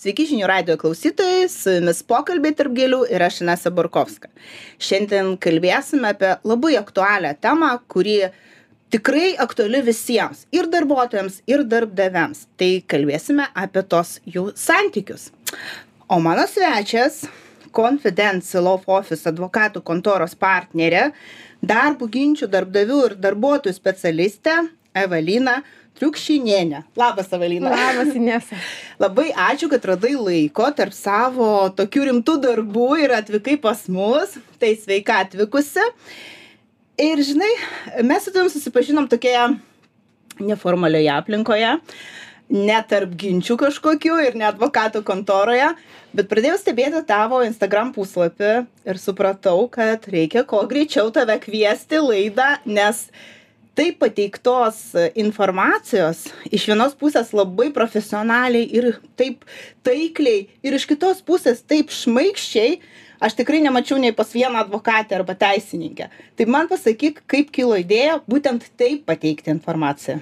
Sveiki žinių radio klausytojai, su jumis pokalbiai tarp gėlių ir aš Inesa Burkovska. Šiandien kalbėsime apie labai aktualią temą, kuri tikrai aktuali visiems - ir darbuotojams, ir darbdaviams. Tai kalbėsime apie tos jų santykius. O mano svečias - Confidence Law Office advokatų kontoros partnerė, darbų ginčių darbdavių ir darbuotojų specialistė Evalina Triukšinienė. Labas, Avalina. Labas, Inesa. Labai ačiū, kad radai laiko tarp savo tokių rimtų darbų ir atvykai pas mus. Tai sveika atvykusi. Ir žinai, mes su tavim susipažinom tokioje neformalioje aplinkoje, ne tarp ginčių kažkokių ir ne advokatų kontoroje, bet pradėjau stebėti tavo Instagram puslapį ir supratau, kad reikia kuo greičiau tave kviesti laidą, nes taip pateiktos informacijos iš vienos pusės labai profesionaliai ir taip taikliai ir iš kitos pusės taip šmaikščiai aš tikrai nemačiau nei pas vieną advokatę arba teisininkę. Tai man pasakyk kaip kilo idėja būtent taip pateikti informaciją.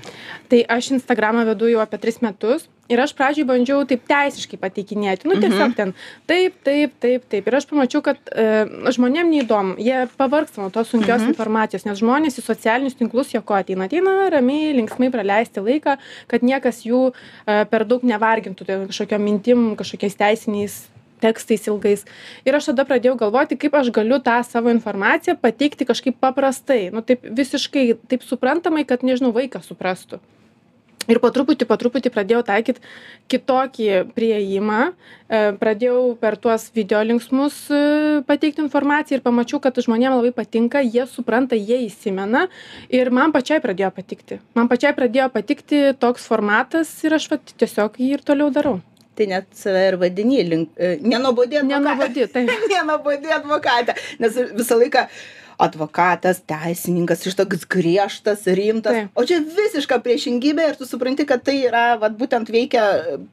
Tai aš instagramą vedu jau apie tris metus ir aš pradžioj bandžiau taip teisiškai pateikinėti. Nu tiesiog ten taip taip taip taip. Ir aš pamačiau kad e, žmonėm neįdomu. Jie pavargsta nuo tos sunkios informacijos nes žmonės į socialinius tinklus jie ko ateina? Ateina ramiai linksmai praleisti laiką kad niekas jų e, per daug nevargintų ten kažkokiom mintim kažkokiais teisiniais tekstais ilgais. Ir aš tada pradėjau galvoti kaip aš galiu tą savo informaciją pateikti kažkaip paprastai. Nu taip visiškai taip suprantamai kad nežinau vaikas suprastų ir po truputį po truputį pradėjau taikyt kitokį priėjimą e, pradėjau per tuos video linksmus e, pateikt informaciją ir pamačiau kad žmonėm labai patinka jie supranta jie įsimena ir man pačiai pradėjo patikti man pačiai pradėjo patikti toks formatas ir aš vat tiesiog jį ir toliau darau tai net save ir vadini link, e, nenuobodi advokatė. Nenuobodi, tai. nenuobodi advokatė, nes visą laiką advokatas teisininkas iš toks griežtas rimtas. Taip. o čia visiška priešingybė ir tu supranti kad tai yra vat būtent veikia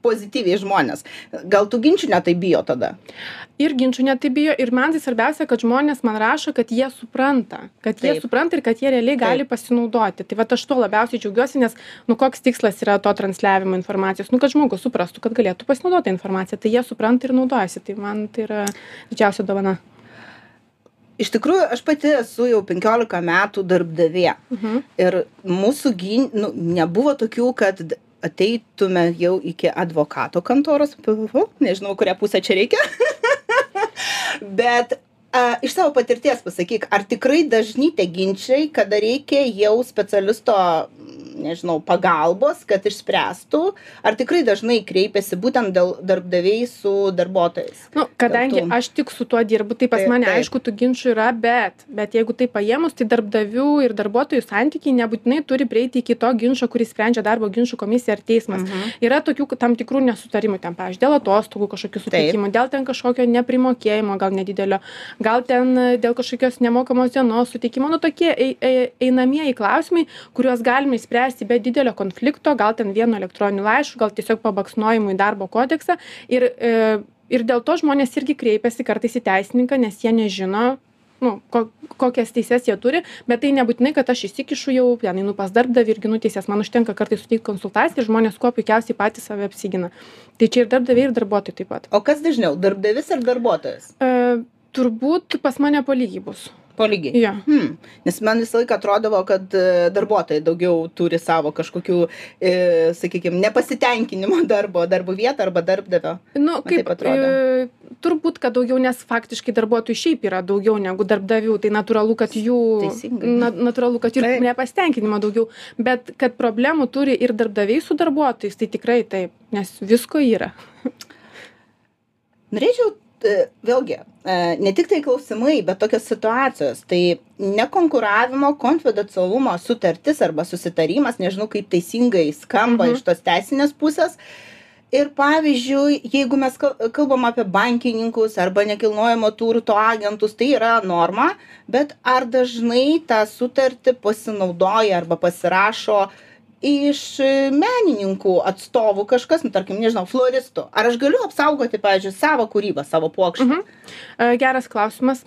pozityviai žmones gal tų ginčų ne taip bijo tada? Ir ginčų ne taip bijo. Ir man tai svarbiausia kad žmonės man rašo kad jie supranta. Kad jie Taip. supranta ir kad jie realiai gali pasinaudoti. Tai vat aš tuo labiausiai džiaugiuosi nes nu koks tikslas yra to transliavimo informacijos? Nu kad žmogus suprastų kad galėtų pasinaudot ta informacija tai jie supranta ir naudojasi. Tai man tai yra didžiausia dovana iš tikrųjų aš pati esu jau penkiolika metų darbdavė mhm. ir mūsų gyn nu nebuvo tokių kad ateitume jau iki advokato fu, nežinau kurią pusę čia reikia bet a, iš savo patirties pasakyk ar tikrai dažni tie ginčiai kada reikia jau specialisto nežinau pagalbos kad išspręstų ar tikrai dažnai kreipiasi būtent dėl darbdaviai su darbuotojais? Nu kadangi aš tik su tuo dirbu tai pas mane aišku tų ginčų yra bet bet jeigu taip paėmus tai darbdavių ir darbuotojų santykiai nebūtinai turi prieiti iki to ginčo kurį sprendžia darbo ginčų komisija ar teismas. Mhm. yra tokių tam tikrų nesutarimų ten pavyzdžiui dėl atostogų kažkokių sutrikimų dėl ten kažkokio neprimokėjimo gal nedidelio gal ten e, dėl kažkokios nemokamos dienos suteikimo. Nu tokie ei ei einamieji klausimai kuriuos galima išspręsti be didelio konflikto gal ten vienu elektroniniu laišku gal tiesiog pabaksnojimu į darbo kodeksą. Ir e, ir dėl to žmonės irgi kreipiasi kartais į teisininką nes jie nežino nu ko kokias teises jie turi. Bet tai nebūtinai kad aš įsikišu jau ten einu pas darbdavį ir ginu teises man užtenka kartais suteikt konsultaciją ir žmonės kuo puikiausiai patys save apsigina. Tai čia ir darbdaviai ir darbuotojai taip pat. O kas dažniau darbdavys ar darbuotojas? E, turbūt pas mane po lygiai bus po lygiai jo Hmm. Nes man visą laiką atrodavo, kad e, darbuotojai daugiau turi savo kažkokių, e, sakykime, nepasitenkinimo darbo, darbo vietą arba darbdavio. nu taip kaip atrodo. e, turbūt kad daugiau nes faktiškai darbuotojų šiaip yra daugiau negu darbdavių tai natūralu kad jų Teisingai. na natūralu kad ir Taip. nepasitenkinimo daugiau bet kad problemų turi ir darbdaviai su darbuotojais tai tikrai taip nes visko yra Norėčiau e, vėlgi, e, ne tik tai klausimai, bet tokios situacijos. Tai nekonkuravimo, konfidencialumo sutartis arba susitarimas, nežinau kaip teisingai skamba Mhm. iš tos teisinės pusės. Ir pavyzdžiui, jeigu mes kal- kalbam apie bankininkus arba nekilnojamo turto agentus, tai yra norma, bet ar dažnai tą sutartį pasinaudoja arba pasirašo iš e, menininkų atstovų kažkas, nu, tarkim, nežinau, floristų. Ar aš galiu apsaugoti, pavyzdžiui, savo kūrybą, savo plokštę? Mhm. E, Geras klausimas.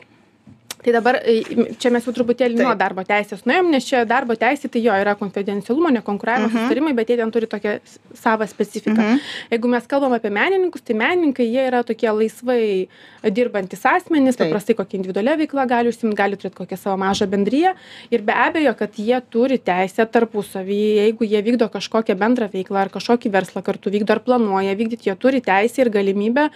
Tai dabar e, čia mes jau truputėlį nuo darbo teisės nuėjom nes čia darbo teisė tai jo yra konfidencialumo nekonkuravimo Mhm. susitarimai bet jie ten turi tokią savą specifiką Mhm. jeigu mes kalbam apie menininkus tai menininkai jie yra tokie laisvai dirbantys asmenys Taip. paprastai kokia individualia veikla gali užsiimt gali turėt kokią savo mažą bendriją ir be abejo kad jie turi teisę tarpusavy jeigu jie vykdo kažkokią bendrą veiklą ar kažkokį verslą kartu vykdo ar planuoja vykdyt jie turi teisę ir galimybę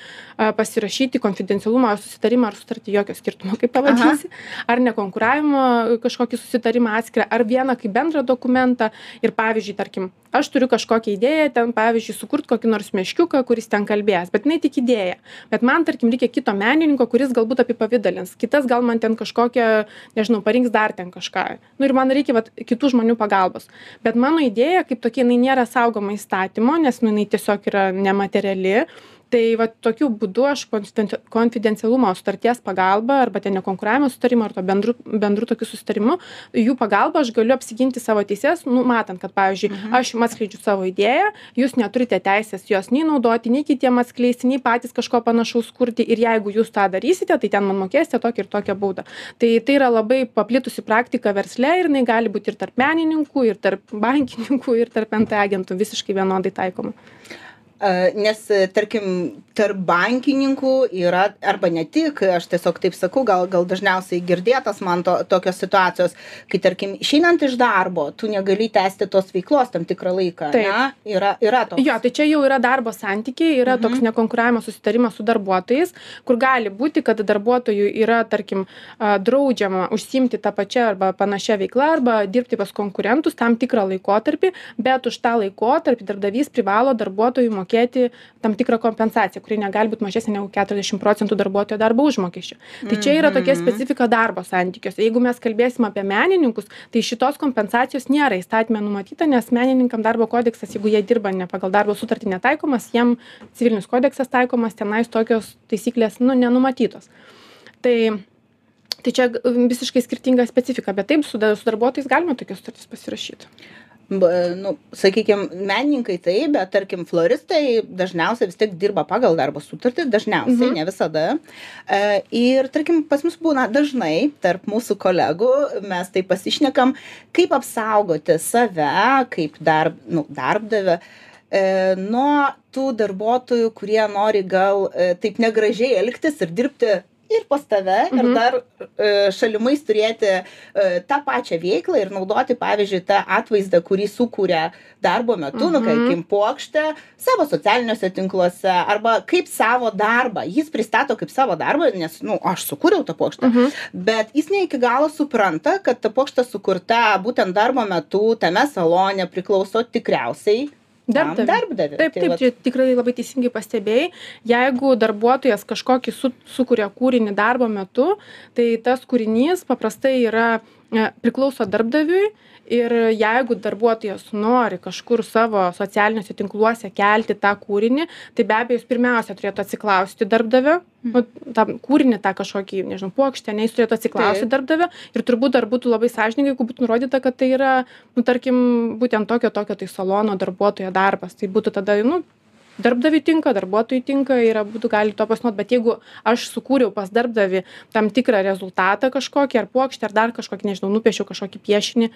pasirašyti konfidencialumo susitarimą ar sutartį jokio skirtumo kaip pavadinsi ar nekonkuravimo kažkokį susitarimą atskirą ar vieną kaip bendrą dokumentą. Ir pavyzdžiui tarkim aš turiu kažkokią idėją ten pavyzdžiui sukurt kokį nors meškiuką kuris ten kalbės bet jinai tik idėja. Bet man tarkim reikia kito menininko kuris galbūt apipavidalins kitas gal man ten kažkokią nežinau parinks dar ten kažką. Nu ir man reikia vat kitų žmonių pagalbos. Bet mano idėja kaip tokia jinai nėra saugoma įstatymo nes nu jinai tiesiog yra nemateriali tai vat tokiu būdu aš konfiden konfidencialumo sutarties pagalba arba ten nekonkuravimo sutarimo ar tuo bendru bendru tokiu susitarimu jų pagalba aš galiu apsiginti savo teises numatant kad pavyzdžiui aš jum atskleidžiu savo idėją jūs neturite teisės jos nei naudoti nei kitiem atskleisti nei patys kažko panašaus kurti ir jeigu jūs tą darysite tai ten man mokėsite tokią ir tokią baudą. Tai tai yra labai paplitusi praktika versle ir jinai gali būt ir tarp menininkų ir tarp bankininkų ir tarp nt agentų visiškai vienodai taikoma Nes, tarkim, tarp bankininkų yra, arba ne tik, aš tiesiog taip sakau, gal, gal dažniausiai girdėtas man to, tokios situacijos, kai, tarkim, išeinant iš darbo, tu negali tęsti tos veiklos tam tikrą laiką. Taip. Ne? Yra, yra toks. Jo, tai čia jau yra darbo santykiai, yra toks nekonkuravimo susitarimas su darbuotojais, kur gali būti, kad darbuotojui yra, tarkim, draudžiama užsimti tą pačią arba panašią veiklą arba dirbti pas konkurentus tam tikrą laikotarpį, bet už tą laikotarpį darbdavys privalo darbuotojui mokėti tam tikrą kompensaciją, kuri negali būti mažesnė negu 40 procentų darbuotojo darbo užmokesčio. Tai čia yra tokia specifika darbo santykiuose. Jeigu mes kalbėsim apie menininkus, tai šitos kompensacijos nėra įstatymė numatyta, nes menininkam darbo kodeksas, jeigu jie dirba ne pagal darbo sutartį netaikomas, jiem civilinis kodeksas taikomas, tenais tokios taisyklės nu, nenumatytos. Tai Tai čia visiškai skirtinga specifika, bet taip su, su darbuotojais galima tokias sutartis pasirašyti. Nu, sakykime, menininkai taip, bet tarkim, floristai dažniausiai vis tiek dirba pagal darbo sutartį, dažniausiai, Mhm. ne visada. E, ir, tarkim, pas mus būna dažnai tarp mūsų kolegų, mes tai pasišnekam, kaip apsaugoti save, kaip darb, nu, darbdavę. E, nuo tų darbuotojų, kurie nori gal e, taip negražiai elgtis ir dirbti ir pas tave, ir Mhm. dar e, šalimais turėti e, tą pačią veiklą ir naudoti, pavyzdžiui, tą atvaizdą, kurį sukūrė darbo metu, nu, Mhm. kim puokštę savo socialiniuose tinkluose arba kaip savo darbą. Jis pristato kaip savo darbą, nes, nu, aš sukūriau tą puokštę, Mhm. bet jis ne iki galo supranta, kad ta puokštė sukurta būtent darbo metu, tame salone priklauso tikriausiai tam Darbdaviui. darbdaviui. Taip, Tai taip, čia tikrai labai teisingai pastebėjai. Jeigu darbuotojas kažkokį su, sukuria kūrinį darbo metu, tai tas kūrinys paprastai yra priklauso darbdaviui ir jeigu darbuotojas nori kažkur savo socialiniuose tinkluose kelti tą kūrinį, tai be abejo jis pirmiausia turėtų atsiklausti darbdavio, nu, tą kūrinį, tą kažkokį, nežinau, puokštę, ne, jis turėtų atsiklausti darbdavio ir turbūt dar būtų labai sąžininkai, jeigu būtų nurodyta, kad tai yra, nu, tarkim, būtent tokio, tokio tai salono darbuotojo darbas. Tai būtų tada, nu, darbdaviui tinka, darbuotojui tinka ir abudu gali to pasinaudoti. Bet jeigu aš sukūriau pas darbdavi tam tikrą rezultatą kažkokį, ar puokštę, ar dar kažkokį, nežinau, nupiešiau kažkokį piešinį,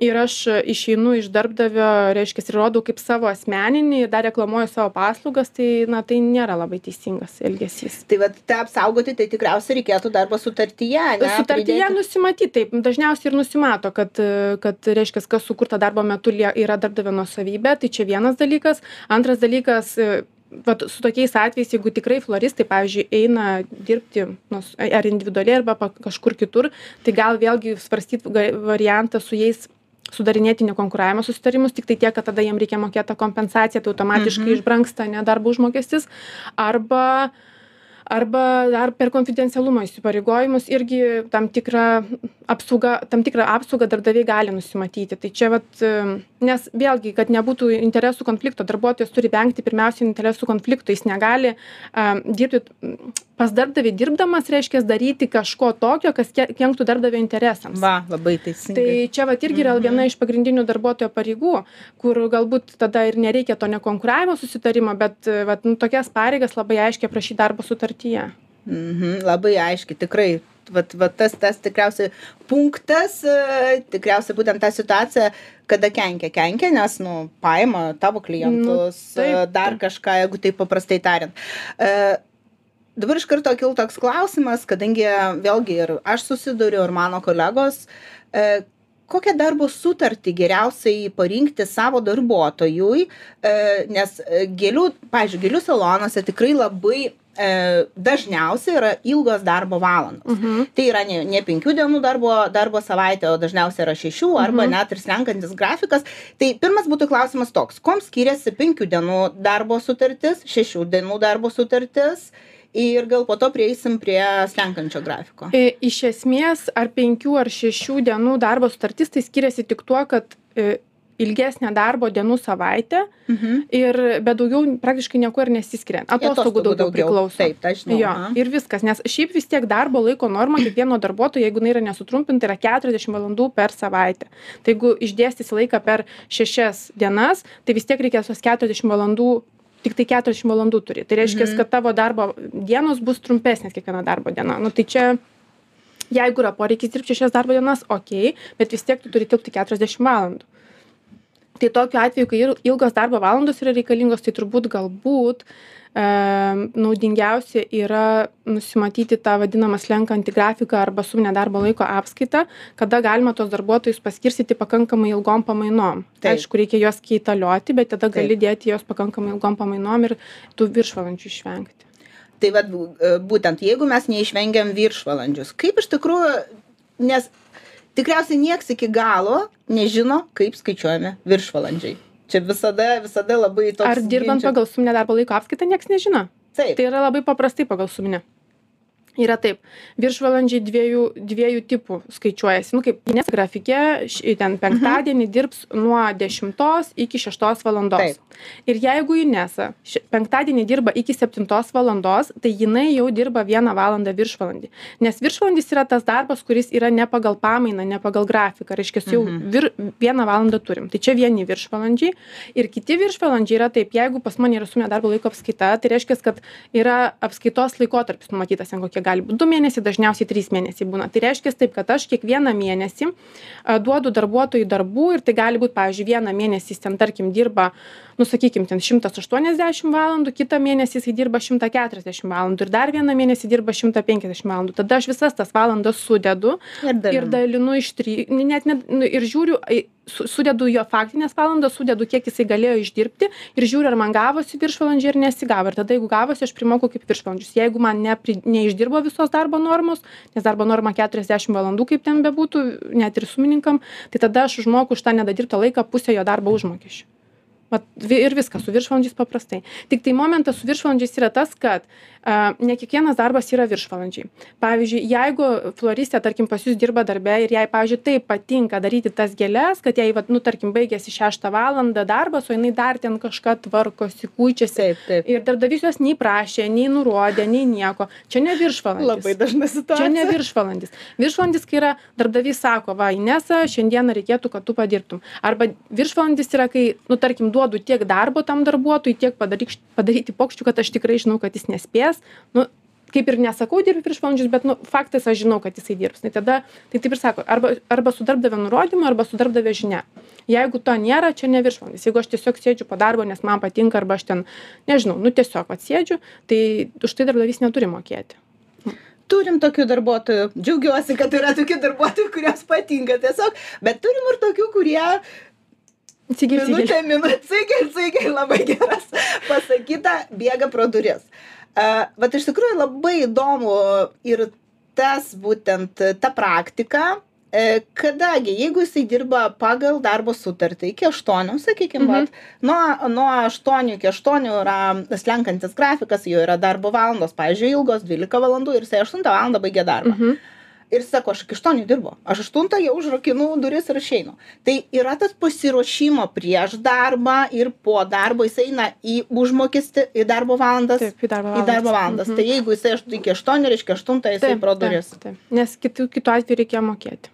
ir aš išeinu iš darbdavio, reiškia, ir rodau kaip savo asmeninį ir dar reklamuoju savo paslaugas, tai, na, tai nėra labai teisingas elgesys. Tai vad tą apsaugoti, tai tikriausiai reikėtų darbo sutartyje. Ne, Sutartyje pridėti. nusimatyti, taip, dažniausiai ir nusimato, kad, kad reiškia, kas sukurta darbo metu lie- yra darbdavio nuosavybė, tai čia vienas dalykas. Antras dalykas, vat, su tokiais atvejais, jeigu tikrai floristai, pavyzdžiui, eina dirbti nus- ar individualiai, arba kažkur kitur, tai gal vėlgi svarstyti variantą su jais sudarinėti nekonkuravimo susitarimus, tik tai tiek, kad tada jiem reikia mokėti tą kompensaciją, tai automatiškai Mhm. išbrangsta nedarbo užmokestis. Arba arba dar per konfidencialumo įsipareigojimus irgi tam tikrą apsaugą tam tikrą apsaugą darbdaviai gali nusimatyti. Tai čia vat nes vėlgi kad nebūtų interesų konflikto darbuotojas turi vengti pirmiausia interesų konflikto. Jis negali am, dirbti pas darbdavį dirbdamas reiškias daryti kažko tokio kas ke- kenktų darbdavio interesams. Va, labai teisingai. Tai čia vat irgi yra viena iš pagrindinių darbuotojo pareigų, kur galbūt tada ir nereikia to nekonkuravimo susitarimo, bet vat, nu, tokias pareigas labai aiškiai aprašyti darbo sutartyje. Mhm, labai aiškiai, tikrai vat, vat tas, tas tikriausiai punktas, e, tikriausiai būtent ta situacija, kada kenkia, kenkia, nes, nu, paima tavo klientus, Nu, taip, e, dar taip. kažką, jeigu taip paprastai tariant. E, Dabar iš karto kil toks klausimas, kadangi vėlgi ir aš susiduriu, ir mano kolegos, e, kokią darbo sutartį geriausiai parinkti savo darbuotojui, e, nes gėlių, pavyzdžiui, gėlių salonuose tikrai labai e, dažniausiai yra ilgos darbo valandos. Mhm. Tai yra ne, ne penkių dienų darbo, darbo savaitė, o dažniausiai yra šešių arba Mhm. net ir slenkantis grafikas. Tai pirmas būtų klausimas toks, kom skiriasi penkių dienų darbo sutartis, šešių dienų darbo sutartis ir gal po to prieisim prie slenkančio grafiko. E, Iš esmės, ar penkių ar šešių dienų darbo sutartis tai skiriasi tik tuo, kad ilgesnė darbo dienų savaitė Mhm. ir bet daugiau praktiškai nieko ir nesiskiria. Atostogų daugiau priklauso. Taip, tai žinau. Jo, aha. ir viskas, nes šiaip vis tiek darbo laiko norma kiekvieno darbuotojo, jeigu jinai yra nesutrumpinta, yra 40 valandų per savaitę. Tai jeigu išdėstysi laiką per 6 dienas, tai vis tiek reikės tos 40 valandų, tik tai 40 valandų turi. Tai reiškia, Mhm. kad tavo darbo dienos bus trumpesnės kiekviena darbo diena. Nu, tai čia, jeigu yra poreikis dirbti 6 darbo dienas, ok, bet vis tiek tu turi tilpti 40 valandų. Tai tokiu atveju, kai ilgos darbo valandos yra reikalingos, tai turbūt galbūt e, naudingiausia yra nusimatyti tą vadinamą slenkantį grafiką arba suminę darbo laiko apskaitą, kada galima tos darbuotojus paskirstyti pakankamai ilgom pamainom. Taip. Aišku, reikia juos keitalioti, bet tada gali Taip. dėti juos pakankamai ilgom pamainom ir tų viršvalandžių išvengti. Tai vad, būtent, jeigu mes neišvengiam viršvalandžius, kaip iš tikrųjų, nes tikriausiai nieks iki galo nežino, kaip skaičiuojami viršvalandžiai. Čia visada, visada labai toks. Ar dirbant ginčas. pagal suminę darbo laiko apskaitą, niekas nežino. Taip. Tai yra labai paprastai pagal suminę. Yra taip, viršvalandžiai dviejų, dviejų tipų skaičiuojasi. Nu, kaip nes grafike, š- ten penktadienį dirbs nuo 10 iki 6 valandos. Ir jeigu Inesa š- penktadienį dirba iki 7 valandos, tai jinai jau dirba 1 valandą viršvalandį. Nes viršvalandis yra tas darbas, kuris yra ne pagal pamainą, ne pagal grafiką. Reiškia, jau Mhm. vir, 1 valandą turim. Tai čia vieni viršvalandžiai. Ir kiti viršvalandžiai yra taip, jeigu pas mane yra suminė darbo laiko apskaita, tai reiškia, kad yra apskaitos laikotarpis numatytas, ten kokie gali būti 2 mėnesiai, dažniausiai 3 mėnesiai būna. Tai reiškia taip, kad aš kiekvieną mėnesį duodu darbuotojui darbų ir tai gali būti, pavyzdžiui, vieną mėnesį jis ten, tarkim, dirba, nu, sakykim, ten 180 valandų, kitą mėnesį jis dirba 140 valandų ir dar vieną mėnesį dirba 150 valandų. Tada aš visas tas valandas sudedu Ir dalinu. ir dalinu iš trijų, net, net nu, ir žiūriu, su- sudedu jo faktinės valandas, sudedu, kiek jisai galėjo išdirbti ir žiūriu, ar man gavosi viršvalandžiai ar nesigavo. Ir tada, jeigu gavosi, aš primoku kaip viršvalandžius. Jeigu man nepri, neišdirbo visos darbo normos, nes darbo norma 40 valandų, kaip ten bebūtų, net ir sumininkam, tai tada aš užmoku už tą nedadirbtą laiką pusę jo darbo užmokesčių. Vat, ir viskas, su viršvalandžiais paprastai. Tik tai momentas su viršvalandžiais yra tas, kad a, ne kiekvienas darbas yra viršvalandžiai. Pavyzdžiui, jeigu floristė, tarkim, pas jūs dirba darbe ir jai, pavyzdžiui, taip patinka daryti tas gėlės, kad jai, vat, nu, tarkim, baigėsi 6 valandą darbas, o jinai dar ten kažką tvarkosi, kūčiasi. Taip, taip. Ir darbdavys jos nei prašė, nei nurodė, nei nieko. Čia ne viršvalandis. Labai dažna situacija. Čia ne viršvalandis. Viršvalandis, kai yra darbdavys sako, va, Inesa, šiandieną reikėtų, kad tu padirbtum. Arba viršvalandis yra, kai, nu, tarkim, duodu tiek darbo tam darbuotojui, tiek padaryk, padaryti pokščių, kad aš tikrai žinau, kad jis nespės. Nu, kaip ir nesakau dirbti viršvalandžius, bet, nu, faktas aš žinau, kad jisai dirbs. Tai tada, tai taip ir sako, arba, arba su darbdavio nurodymu, arba su darbdavio žinia. Jeigu to nėra, čia ne viršvalandis. Jeigu aš tiesiog sėdžiu po darbo, nes man patinka, arba aš ten, nežinau, nu, tiesiog atsėdžiu, tai už tai darbdavys neturi mokėti. Turim tokių darbuotojų. Džiaugiuosi, kad yra tokių darbuotojų, kuriems patinka tiesiog, bet turim ir tokių, kurie Įsigyti. minutė, minutė, cigai, cigai, labai geras pasakyta, bėga pro duris. Uh, bet iš tikrųjų labai įdomu ir tas būtent ta praktika, e, kadangi jeigu jisai dirba pagal darbo sutartį iki 8, sakykime, Mhm. vat, nuo, nuo 8 iki 8 yra slenkantis grafikas, jo yra darbo valandos, pavyzdžiui, ilgos 12 valandų ir jisai 8 valandą baigia darbą. Mhm. Ir sako, aš iki 8 dirbu, aš 8 jau užrakinu duris ir išeinu. Tai yra tas pasiruošimo prieš darbą ir po darbo jis eina į užmokestį, į darbo valandas. Į darbo Į valandas. darbo valandas. Mhm. Tai jeigu jisai iki 8, reiškia 8, jisai pro duris. Nes kitų, kitų atveju reikia mokėti.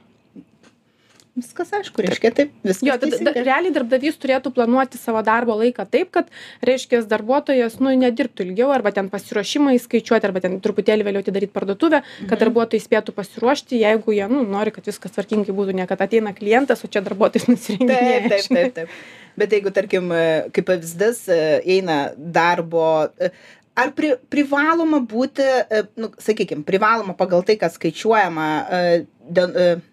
Viskas aišku, reiškia taip, viskas. Jo, tada da, realiai darbdavys turėtų planuoti savo darbo laiką taip, kad, reiškia, darbuotojas, nu, nedirbtų ilgiau, arba ten pasiruošimą įskaičiuoti, arba ten truputėlį vėliau atidaryti parduotuvę, kad mhm. darbuotojai spėtų pasiruošti, jeigu jie, nu, nori, kad viskas tvarkingai būtų, ne kad ateina klientas, o čia darbuotojas nusirengia. Taip, taip, taip, taip. Bet jeigu, tarkim, kaip pavyzdys, e, eina darbo, e, ar pri, privaloma būti, e, nu, sakykime, privaloma pagal tai, kas skaičiuojama, den,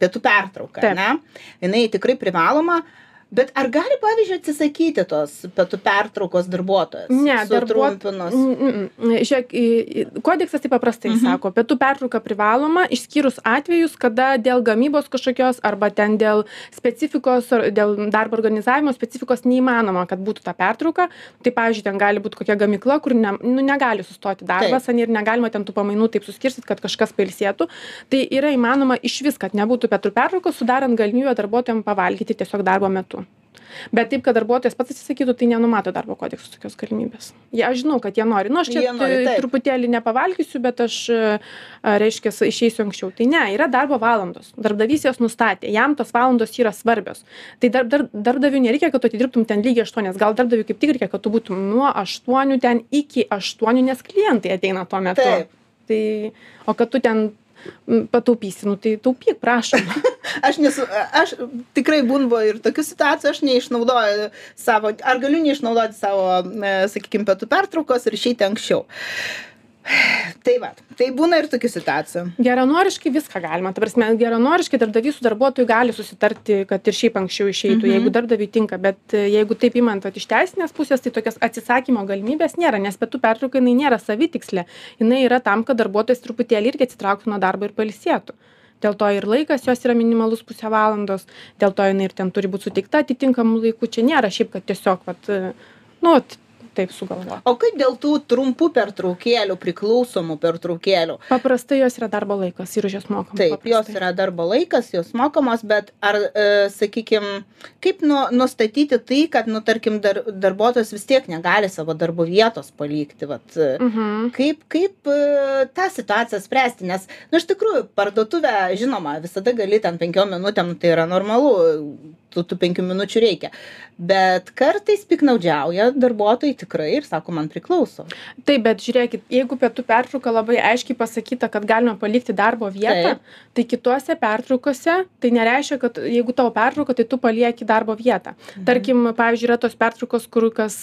pietų pertrauka, ne? Jinai tikrai privaloma, Bet ar gali, pavyzdžiui, atsisakyti tos pietų pertraukos darbuotojas? Ne, darbuotojas. Žiūrėk, kodeksas taip paprastai mhm. sako, pietų pertrauka privaloma, išskyrus atvejus, kada dėl gamybos kažkokios arba ten dėl specifikos, dėl darbo organizavimo specifikos neįmanoma, kad būtų ta pertrauka. Tai, pavyzdžiui, ten gali būti kokia gamykla, kur ne, nu, negali sustoti darbas ir negalima ten tų pamainų taip suskirstyti, kad kažkas pailsėtų. Tai yra įmanoma iš vis, kad nebūtų pietų pertraukos, sudarant galimybę darbuotojams pavalgyti tiesiog darbo metu bet taip kad darbuotojas pats atsisakytų tai nenumato darbo kodeksas tokios galimybės. Jie aš žinau kad jie nori. Nu aš čia nori, truputėlį nepavalgysiu bet aš reiškias išeisiu anksčiau. Tai ne yra darbo valandos. Darbdavys jas nustatė. Jam tos valandos yra svarbios. Tai dar dar darbdaviui nereikia kad tu atidirbtum ten lygiai aštuonias. Gal darbdaviui kaip tik reikia kad tu būtum nuo aštuonių ten iki aštuonių nes klientai ateina tuo metu. Taip. tai o kad tu ten pataupysi, nu tai taupyk, prašom. aš, nesu, aš tikrai būnvo ir tokių situacijų, aš neišnaudoju savo, ar galiu neišnaudoti savo, sakykime, pietų pertraukos ir išeiti anksčiau. Tai va, tai būna ir tokių situacijų. Geranoriškai viską galima. Ta prasme, geranoriškai darbdavys su darbuotoju gali susitarti, kad ir šiaip anksčiau išeitų, mhm. jeigu darbdaviui tinka, bet e, jeigu taip įmant iš teisinės pusės, tai tokios atsisakymo galimybės nėra, nes pietų pertrauka jinai nėra savitikslė. Jinai yra tam, kad darbuotojas truputėlį irgi atsitrauktų nuo darbo ir palisėtų. Dėl to ir laikas jos yra minimalus pusę valandos, dėl to jinai ir ten turi būti suteikta atitinkamų laikų. Čia nėra šiaip, kad tiesiog, vat, e, nu, taip sugalvota. O kaip dėl tų trumpų pertraukėlių, priklausomų pertraukėlių? Paprastai jos yra darbo laikas ir už jas mokamos. Taip, paprastai. jos yra darbo laikas, jos mokamos, bet ar, e, sakykime, kaip nu, nustatyti tai, kad, nu, tarkim, dar, darbuotojas vis tiek negali savo darbo vietos palikti? Vat, e, uh mhm. -huh. Kaip, kaip e, tą situaciją spręsti? Nes, nu, iš tikrųjų, parduotuvę, žinoma, visada gali ten penkiom minutėm, tai yra normalu tų, tų penkių minučių reikia. Bet kartais piknaudžiauja darbuotojai tikrai ir sako, man priklauso. Taip, bet žiūrėkit, jeigu pietų pertrauka labai aiškiai pasakyta, kad galima palikti darbo vietą, tai kituose pertraukose tai nereiškia, kad jeigu tavo pertrauka, tai tu palieki darbo vietą. Mhm. Tarkim, pavyzdžiui, yra tos pertraukos, kur kas,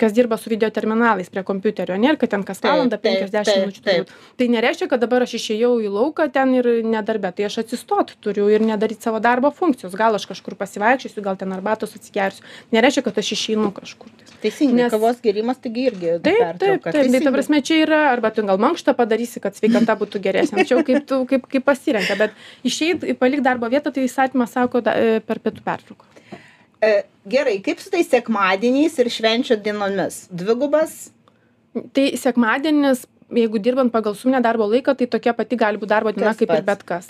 kas dirba su video terminalais prie kompiuterio, ne, kad ten kas valandą 50 minučių. Taip. Tai nereiškia, kad dabar aš išėjau į lauką ten ir nedarbę, tai aš atsistoti turiu ir nedaryti savo darbo funkcijos. Gal aš kažkur pasivaikščiosiu, gal ten arbatos atsigersiu. Nereiškia, kad aš išeinu kažkur. Teisingai, nes kavos gerimas taigi irgi. Taip, taip, taip. Tai ta prasme, čia yra, arba tu gal mankštą padarysi, kad sveikata būtų geresnė. Čia kaip, tu, kaip, kaip pasirenka, bet išeit, palik darbo vietą, tai įstatymas sako da, e, per pietų pertrauką. E, gerai, kaip su tais sekmadieniais ir švenčio dienomis? Dvigubas? Tai sekmadienis jeigu dirbant pagal suminę darbo laiką tai tokia pati gali būt darbo diena kaip ir bet kas.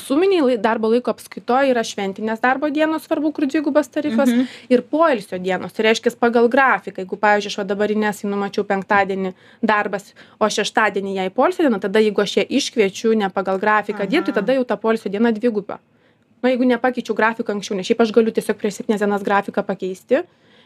Suminėj darbo laiko apskaitoj yra šventinės darbo dienos svarbu kur dvigubas tarifas mhm. ir poilsio dienos. Tai reiškias pagal grafiką jeigu pavyzdžiui aš va dabar inesai numačiau penktadienį darbas o šeštadienį jai poilsio diena tada jeigu aš ją iškviečiu ne pagal grafiką dirbti tada jau ta poilsio diena dviguba. Nu jeigu nepakeičiau grafiko anksčiau nes šiaip aš galiu tiesiog prieš septynias dienas grafiką pakeisti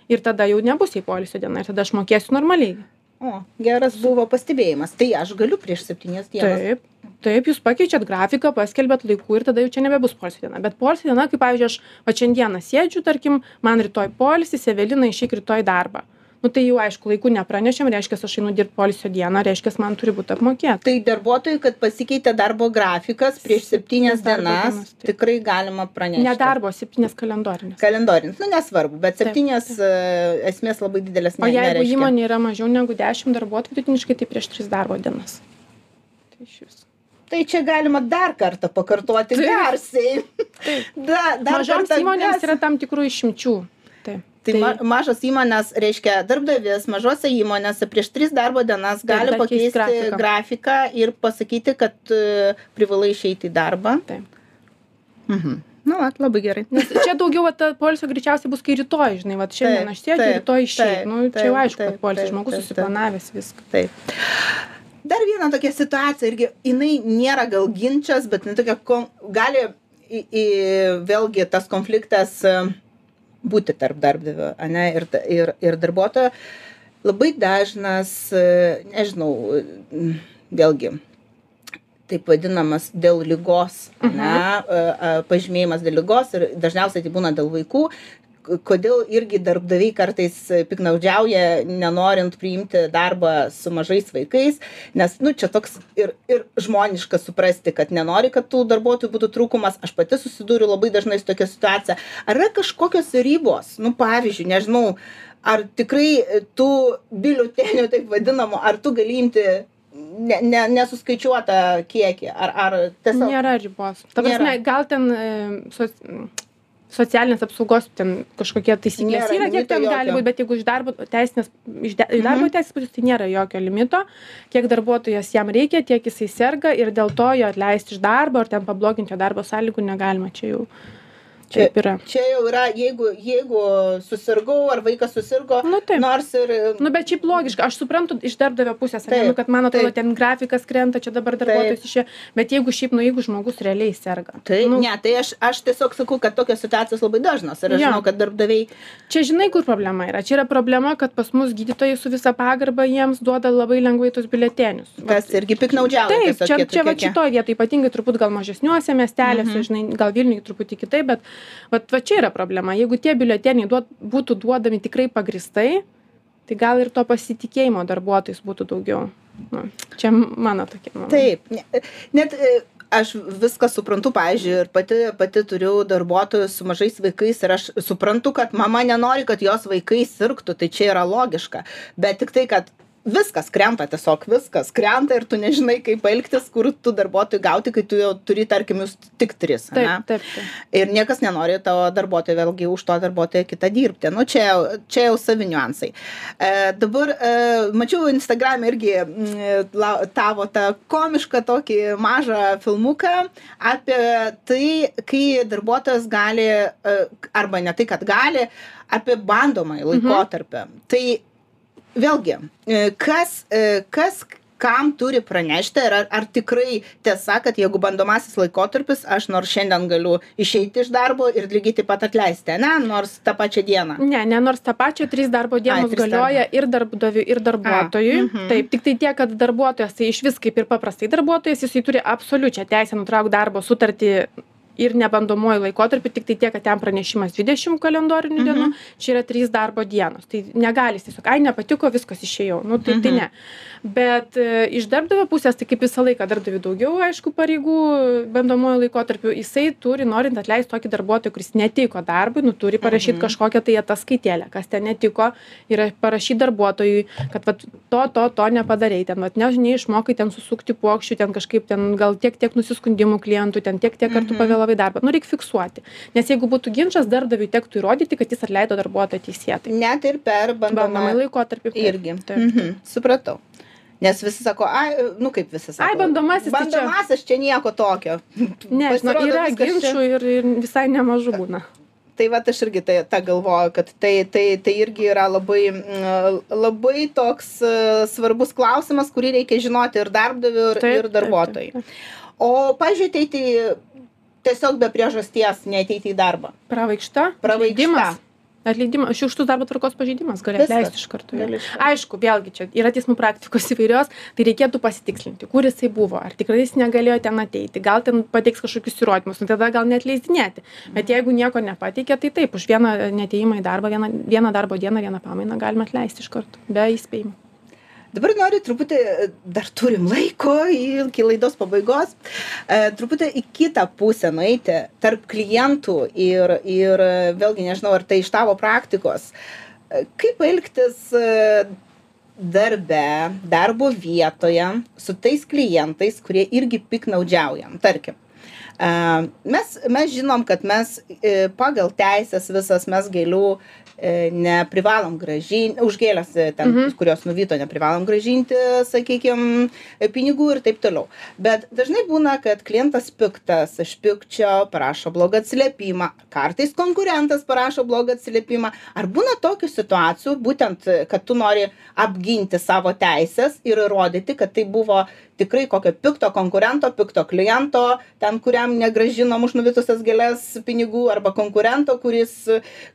ir tada jau nebus jai poilsio diena ir tada aš mokėsiu normaliai O, geras buvo pastebėjimas. Tai aš galiu prieš septynės dienas. Taip, taip, jūs pakeičiat grafiką, paskelbėt laikų ir tada jau čia nebebus poilsio diena. Bet poilsio diena, kaip pavyzdžiui, aš va šiandieną sėdžiu, tarkim, man rytoj poilsis, Evelina išik rytoj darbą nu tai jau aišku laiku nepranešėm reiškias aš einu dirbt poilsio dieną reiškias man turi būt apmokėta. Tai darbuotojui kad pasikeitė darbo grafikas prieš septynias dienas tikrai galima pranešti. Ne darbo septynias kalendorinės. Kalendorinis nu nesvarbu bet septynios e, esmės labai didelės o jeigu įmonė yra mažiau negu dešim darbuotojų vidutiniškai tai prieš tris darbo dienas. Tai išvis Tai čia galima dar kartą pakartoti Taip. garsiai. Taip. Da, dar Mažoms įmonėms yra tam tikrų išimčių. Taip tai ma mažos įmonės reiškia darbdavys mažose įmonėse prieš tris darbo dienas gali pakeisti grafiką. grafiką ir pasakyti, kad uh, privalai išeiti į darbą. Taip. Mhm. Nu, labai gerai. Nes čia daugiau ta polisio greičiausiai bus, kai rytoj, žinai, va, šiandien aš sėdžiu, rytoj išėjau. Nu, čia jau aišku, kad polisio žmogus susiplanavęs viską. Taip. Dar viena tokia situacija, irgi jinai nėra gal ginčias, bet jinai tokia, gali į, į, vėlgi tas konfliktas e, būti tarp darbdavio ane, ir, ir, ir darbuotojo labai dažnas, e, nežinau, vėlgi, taip vadinamas dėl lygos, ne, mhm. pažymėjimas dėl lygos ir dažniausiai tai būna dėl vaikų, kodėl irgi darbdaviai kartais piknaudžiauja, nenorint priimti darbą su mažais vaikais, nes, nu, čia toks ir, ir žmoniška suprasti, kad nenori, kad tų darbuotojų būtų trūkumas. Aš pati susidūriu labai dažnai su tokia situacija. Ar yra kažkokios ribos, nu, pavyzdžiui, nežinau, ar tikrai tų biliutenių, taip vadinamų, ar tu gali imti ne, ne, nesuskaičiuotą kiekį, ar, ar tiesiog. Nėra ribos. Ta prasme, gal ten e, so, socialinės apsaugos ten kažkokie taisyklės nėra, yra, kiek ten jokio. gali būti, bet jeigu iš darbo teisinės, iš de, mhm. darbo teisės pusės, tai nėra jokio limito, kiek darbuotojas jam reikia, tiek jisai serga ir dėl to jo atleisti iš darbo ar ten pabloginti jo darbo sąlygų negalima čia jau Taip yra. Čia jau yra, jeigu, jeigu susirgau ar vaikas susirgo, nu, taip. nors ir... Nu, bet šiaip logiška, aš suprantu iš darbdavio pusės, taip, ne, kad man atrodo, ten grafikas krenta, čia dabar darbuotojas išėjo, bet jeigu šiaip, nu, jeigu žmogus realiai serga. Tai, nu, ne, tai aš, aš tiesiog sakau, kad tokios situacijos labai dažnos ir aš ja. žinau, kad darbdaviai... Čia žinai, kur problema yra. Čia yra problema, kad pas mus gydytojai su visa pagarba jiems duoda labai lengvai tus biletenius. Kas irgi piknaudžiauja. Taip, čia, čia va šitoje vietoje, ypatingai turbūt gal mažesniuose miestelėse, mhm. žinai, gal Vilniui truputį kitaip, bet vat va čia yra problema. Jeigu tie biuleteniai duot būtų duodami tikrai pagrįstai tai gal ir to pasitikėjimo darbuotojais būtų daugiau. Nu čia mano tokia nuomonė. Taip ne net e, aš viską suprantu pavyzdžiui ir pati pati turiu darbuotojų su mažais vaikais ir aš suprantu kad mama nenori kad jos vaikai sirgtų tai čia yra logiška. Bet tiktai kad viskas krenta tiesiog viskas krenta ir tu nežinai kaip elgtis kur tų darbuotojų gauti kai tu jau turi tarkim jūs tik tris ane taip, taip. ir niekas nenori tavo darbuotojo vėlgi už to darbuotoją kitą dirbti nu čia čia jau savi niuansai e, dabar e, mačiau instagrame irgi mm, la, tavo tą komišką tokį mažą filmuką apie tai kai darbuotojas gali e, arba ne tai kad gali apie bandomąjį mhm. laikotarpį mhm. tai vėlgi e, kas e, kas kam turi pranešti ir ar, ar tikrai tiesa, kad jeigu bandomasis laikotarpis, aš nors šiandien galiu išeiti iš darbo ir lygiai taip pat atleisti, ne, nors tą pačią dieną. Ne, ne, nors tą pačią trys darbo dienos galioja ir darbdaviui, ir darbuotojui. A, -hmm. Taip, tik tai tiek, kad darbuotojas, tai iš vis kaip ir paprastai darbuotojas, jisai turi absoliučią teisę nutraukti darbo sutartį ir nebandomuoju laikotarpiu tiktai tiek kad jam pranešimas dvidešim kalendorinių mhm. dienų čia yra trys darbo dienos tai negali jis tiesiog ai nepatiko viskas išėjau nu tai tai mhm. ne bet e, iš darbdavio pusės tai kaip visą laiką darbdaviui daugiau aišku pareigų bandomuoju laikotarpiu jisai turi norint atleist tokį darbuotoją kuris netiko darbui nu turi parašyt mhm. kažkokią tai ataskaitėlę kas ten netiko ir parašyt darbuotojui kad vat to to to nepadarei ten vat ne neišmokai ten susukti puokščių ten kažkaip ten gal tiek tiek nusiskundimų klientų ten tiek tiek kartų pavėlavai vėlavai į darbą. Nu reik fiksuoti. Nes jeigu būtų ginčas darbdaviui tektų įrodyti kad jis atleido darbuotoją teisėtai. Net ir per bandomąjį laikotarpį. Irgi. Mhm. supratau. Nes visi sako ai nu kaip visi sako? Ai bandomasis tai bandomasis čia nieko tokio. Ne žinok yra ginčų ir ir visai nemažų būna. Tai vat aš irgi tai tą galvoju kad tai tai tai irgi yra labai mm, labai toks e, svarbus klausimas kurį reikia žinoti ir darbdaviui ir, ir darbuotojui. o pavyzdžiui ateiti tiesiog be priežasties neateiti į darbą. Pravaikšta? Pravaidimas. Atleidimas, šiukštus darbo tvarkos pažeidimas gali atleisti iš karto. Aišku, vėlgi čia yra teismų praktikos įvairios, tai reikėtų pasitikslinti, kur jisai buvo, ar tikrai jis negalėjo ten ateiti, gal ten pateiks kažkokius įrodymus, nu tada gal netleisdinėti. Bet jeigu nieko nepateikė, tai taip, už vieną neteimą į darbą, vieną, vieną darbo dieną, vieną pamainą galima atleisti iš karto, be įspėjimo dabar noriu truputį dar turim laiko iki laidos pabaigos e, truputį į kitą pusę nueiti tarp klientų ir ir vėlgi nežinau ar tai iš tavo praktikos. E, kaip elgtis e, darbe darbo vietoje su tais klientais kurie irgi piktnaudžiauja? Tarkim mes mes žinom kad mes pagal teises visas mes gėlių E, neprivalom grąžinti, už gėlės e, ten, mhm. kurios nuvyto, neprivalom grąžinti, sakykime, pinigų ir taip toliau. Bet dažnai būna, kad klientas piktas, iš pikčio parašo blogą atsiliepimą, kartais konkurentas parašo blogą atsiliepimą. Ar būna tokių situacijų, būtent, kad tu nori apginti savo teisės ir įrodyti, kad tai buvo tikrai kokio pikto konkurento pikto kliento ten kuriam negrąžinom už nuvytusias gėles pinigų arba konkurento kuris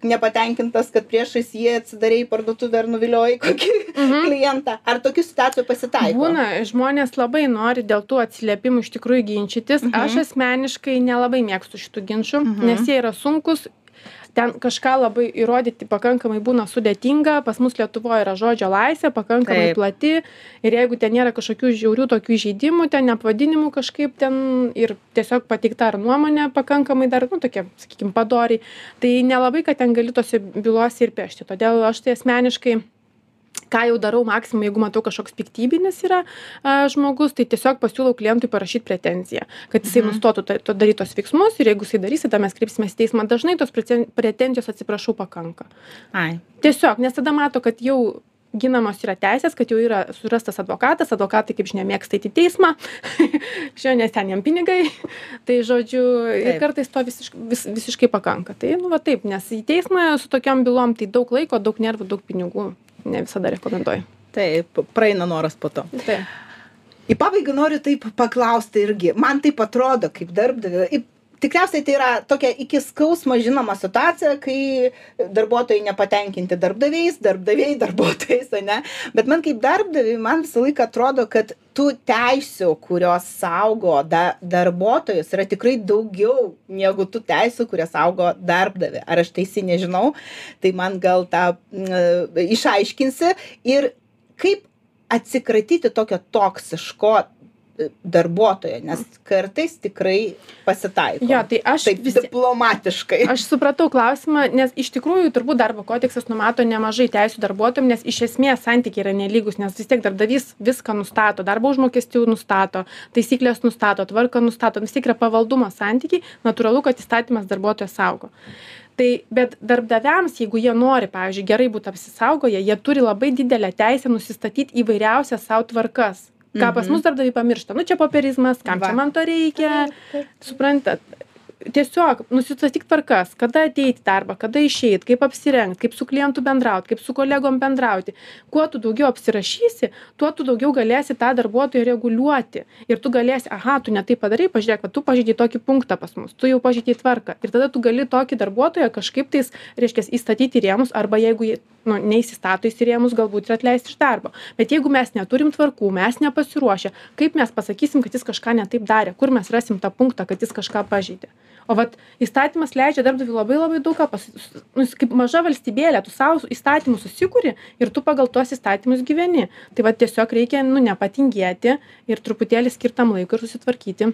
nepatenkintas kad priešais jį atsidarei parduotuvę ir nuviliojai kokį Mhm. klientą ar tokių situacijų pasitaiko Būna, žmonės labai nori dėl tų atsiliepimų iš tikrųjų ginčytis. Mhm. Aš asmeniškai nelabai mėgstu šitų ginčių, Mhm. nes jie yra sunkus. Ten kažką labai įrodyti pakankamai būna sudėtinga. Pas mus Lietuvoje yra žodžio laisvė, pakankamai Taip. plati. Ir jeigu ten nėra kažkokių žiaurių tokių žaidimų, ten nepavadinimų kažkaip ten ir tiesiog pateikta ar nuomonė pakankamai dar, nu, tokia, sakykime, padoriai, tai nelabai, kad ten gali tose bylose ir pešti. Todėl aš tai asmeniškai ką jau darau maksimum jeigu matau kažkoks piktybinis yra a, žmogus tai tiesiog pasiūlau klientui parašyt pretenziją kad jisai Mhm. nustotų ta- to daryt tuos veiksmus ir jeigu jisai darys tada mes kreipsimės į teismą. Dažnai tos preten- pretenzijos atsiprašau pakanka. Ai. Tiesiog nes tada mato kad jau ginamos yra teisės kad jau yra surastas advokatas advokatai kaip žinia mėgsta į teismą žinot nes ten jiem pinigai tai žodžiu ir Taip. kartais to visišk vis visiškai pakanka. Tai nu va taip nes į teismą su tokiom bylom tai daug laiko daug nervų daug pinigų ne visada rekomenduoju. Taip praeina noras po to. Taip. Į pabaigą noriu taip paklausti irgi. Man taip atrodo kaip darbdaviui i- tikriausiai tai yra tokia iki skausmo žinoma situacija kai darbuotojai nepatenkinti darbdaviais darbdaviai darbuotojais ane? Bet man kaip darbdaviui man visą laiką atrodo kad tų teisių kurios saugo da darbuotojus yra tikrai daugiau negu tų teisių kurias saugo darbdavį. Ar aš teisi nežinau. Tai man gal tą mm, išaiškinsi. Ir kaip atsikratyti tokio toksiško e, darbuotojo nes kartais tikrai pasitaiko. Jo tai aš taip vis diplomatiškai. Aš supratau klausimą nes iš tikrųjų turbūt darbo kodeksas numato nemažai teisių darbuotojam nes iš esmės santykiai yra nelygūs nes vis tiek darbdavys viską nustato darbo užmokestį nustato taisykles nustato tvarką nustato vis tiek yra pavaldumo santykiai natūralu kad įstatymas darbuotoją saugo. Tai bet darbdaviams jeigu jie nori pavyzdžiui gerai būt apsisaugoję jie turi labai didelę teisę nusistatyt įvairiausias sau tvarkas ką pas Mhm. mus darbdaviai pamiršta. Nu čia popierizmas kam čia man to reikia? Suprantat tiesiog nusistatyk tvarkas kada ateit į darbą kada išeit kaip apsirengt kaip su klientu bendraut kaip su kolegom bendrauti. Kuo tu daugiau apsirašysi tuo tu daugiau galėsi tą darbuotoją reguliuoti. Ir tu galėsi aha tu ne taip padarei pažiūrėk va tu pažeidei tokį punktą pas mus tu jau pažeidei tvarką. Ir tada tu gali tokį darbuotoją kažkaip tais reiškias įstatyti į rėmus arba jeigu jie nu neįsistato jis į rėmus galbūt ir atleisti iš darbo. Bet jeigu mes neturim tvarkų mes nepasiruošę kaip mes pasakysim kad jis kažką ne taip darė kur mes rasim tą punktą kad jis kažką pažeidė o vat įstatymas leidžia darbdaviui labai labai daug ką pas nu jis kaip maža valstybėlė tu sau įstatymus susikuri ir tu pagal tuos įstatymus gyveni. Tai vat tiesiog reikia nu nepatingėti ir truputėlį skirt tam laiko ir susitvarkyti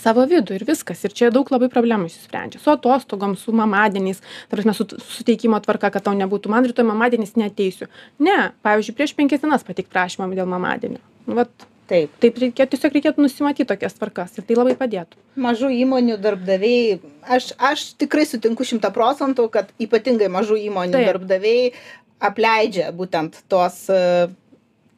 savo vidų ir viskas. Ir čia daug labai problemų išsisprendžia. Su atostogom su mamadieniais ta prasme su suteikimo tvarka kad tau nebūtų man rytoj mamadienis neateisiu ne pavyzdžiui prieš penkias dienas pateikt prašymą dėl mamadienio. Nu vat taip taip reikia tiesiog reikėtų nusimatyt tokias tvarkas ir tai labai padėtų. Mažų įmonių darbdaviai aš aš tikrai sutinku šimtą procentų kad ypatingai mažų įmonių darbdaviai apleidžia būtent tuos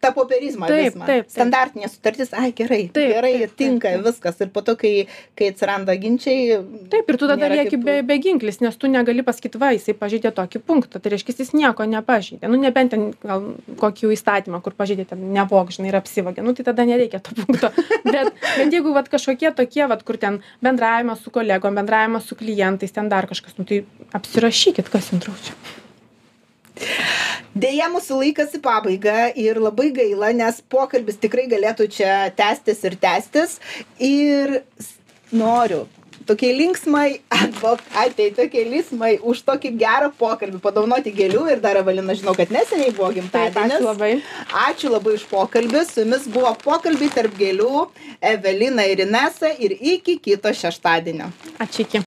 tą popierizmą Taip, visą. taip, taip. standartinė sutartis ai gerai Taip, gerai taip, taip, tinka taip. viskas ir po to kai kai atsiranda ginčiai taip ir tu tada lieki kitų. be beginklis nes tu negali pasakyt va jisai pažeidė tokį punktą tai reiškias jis nieko nepažeidė nu nebent ten gal kokį jau įstatymą kur pažeidė ten nevok žinai ir apsivogė nu tai tada nereikia to punkto bet bet jeigu vat kažkokie tokie vat kur ten bendravimas su kolegom bendravimas su klientais ten dar kažkas nu tai apsirašykit kas jum draudžia Deja, mūsų laikas į pabaigą ir labai gaila, nes pokalbis tikrai galėtų čia tęstis ir tęstis. Ir noriu tokiai linksmai advokatei, tokiai linksmai už tokį gerą pokalbį padovanoti gėlių ir dar Evelina žinau, kad neseniai buvo gimtadienis. ačiū labai Ačiū labai už pokalbį. Su jumis buvo pokalbiai tarp gėlių Evelina ir Inesa ir iki kito šeštadienio. ačiū iki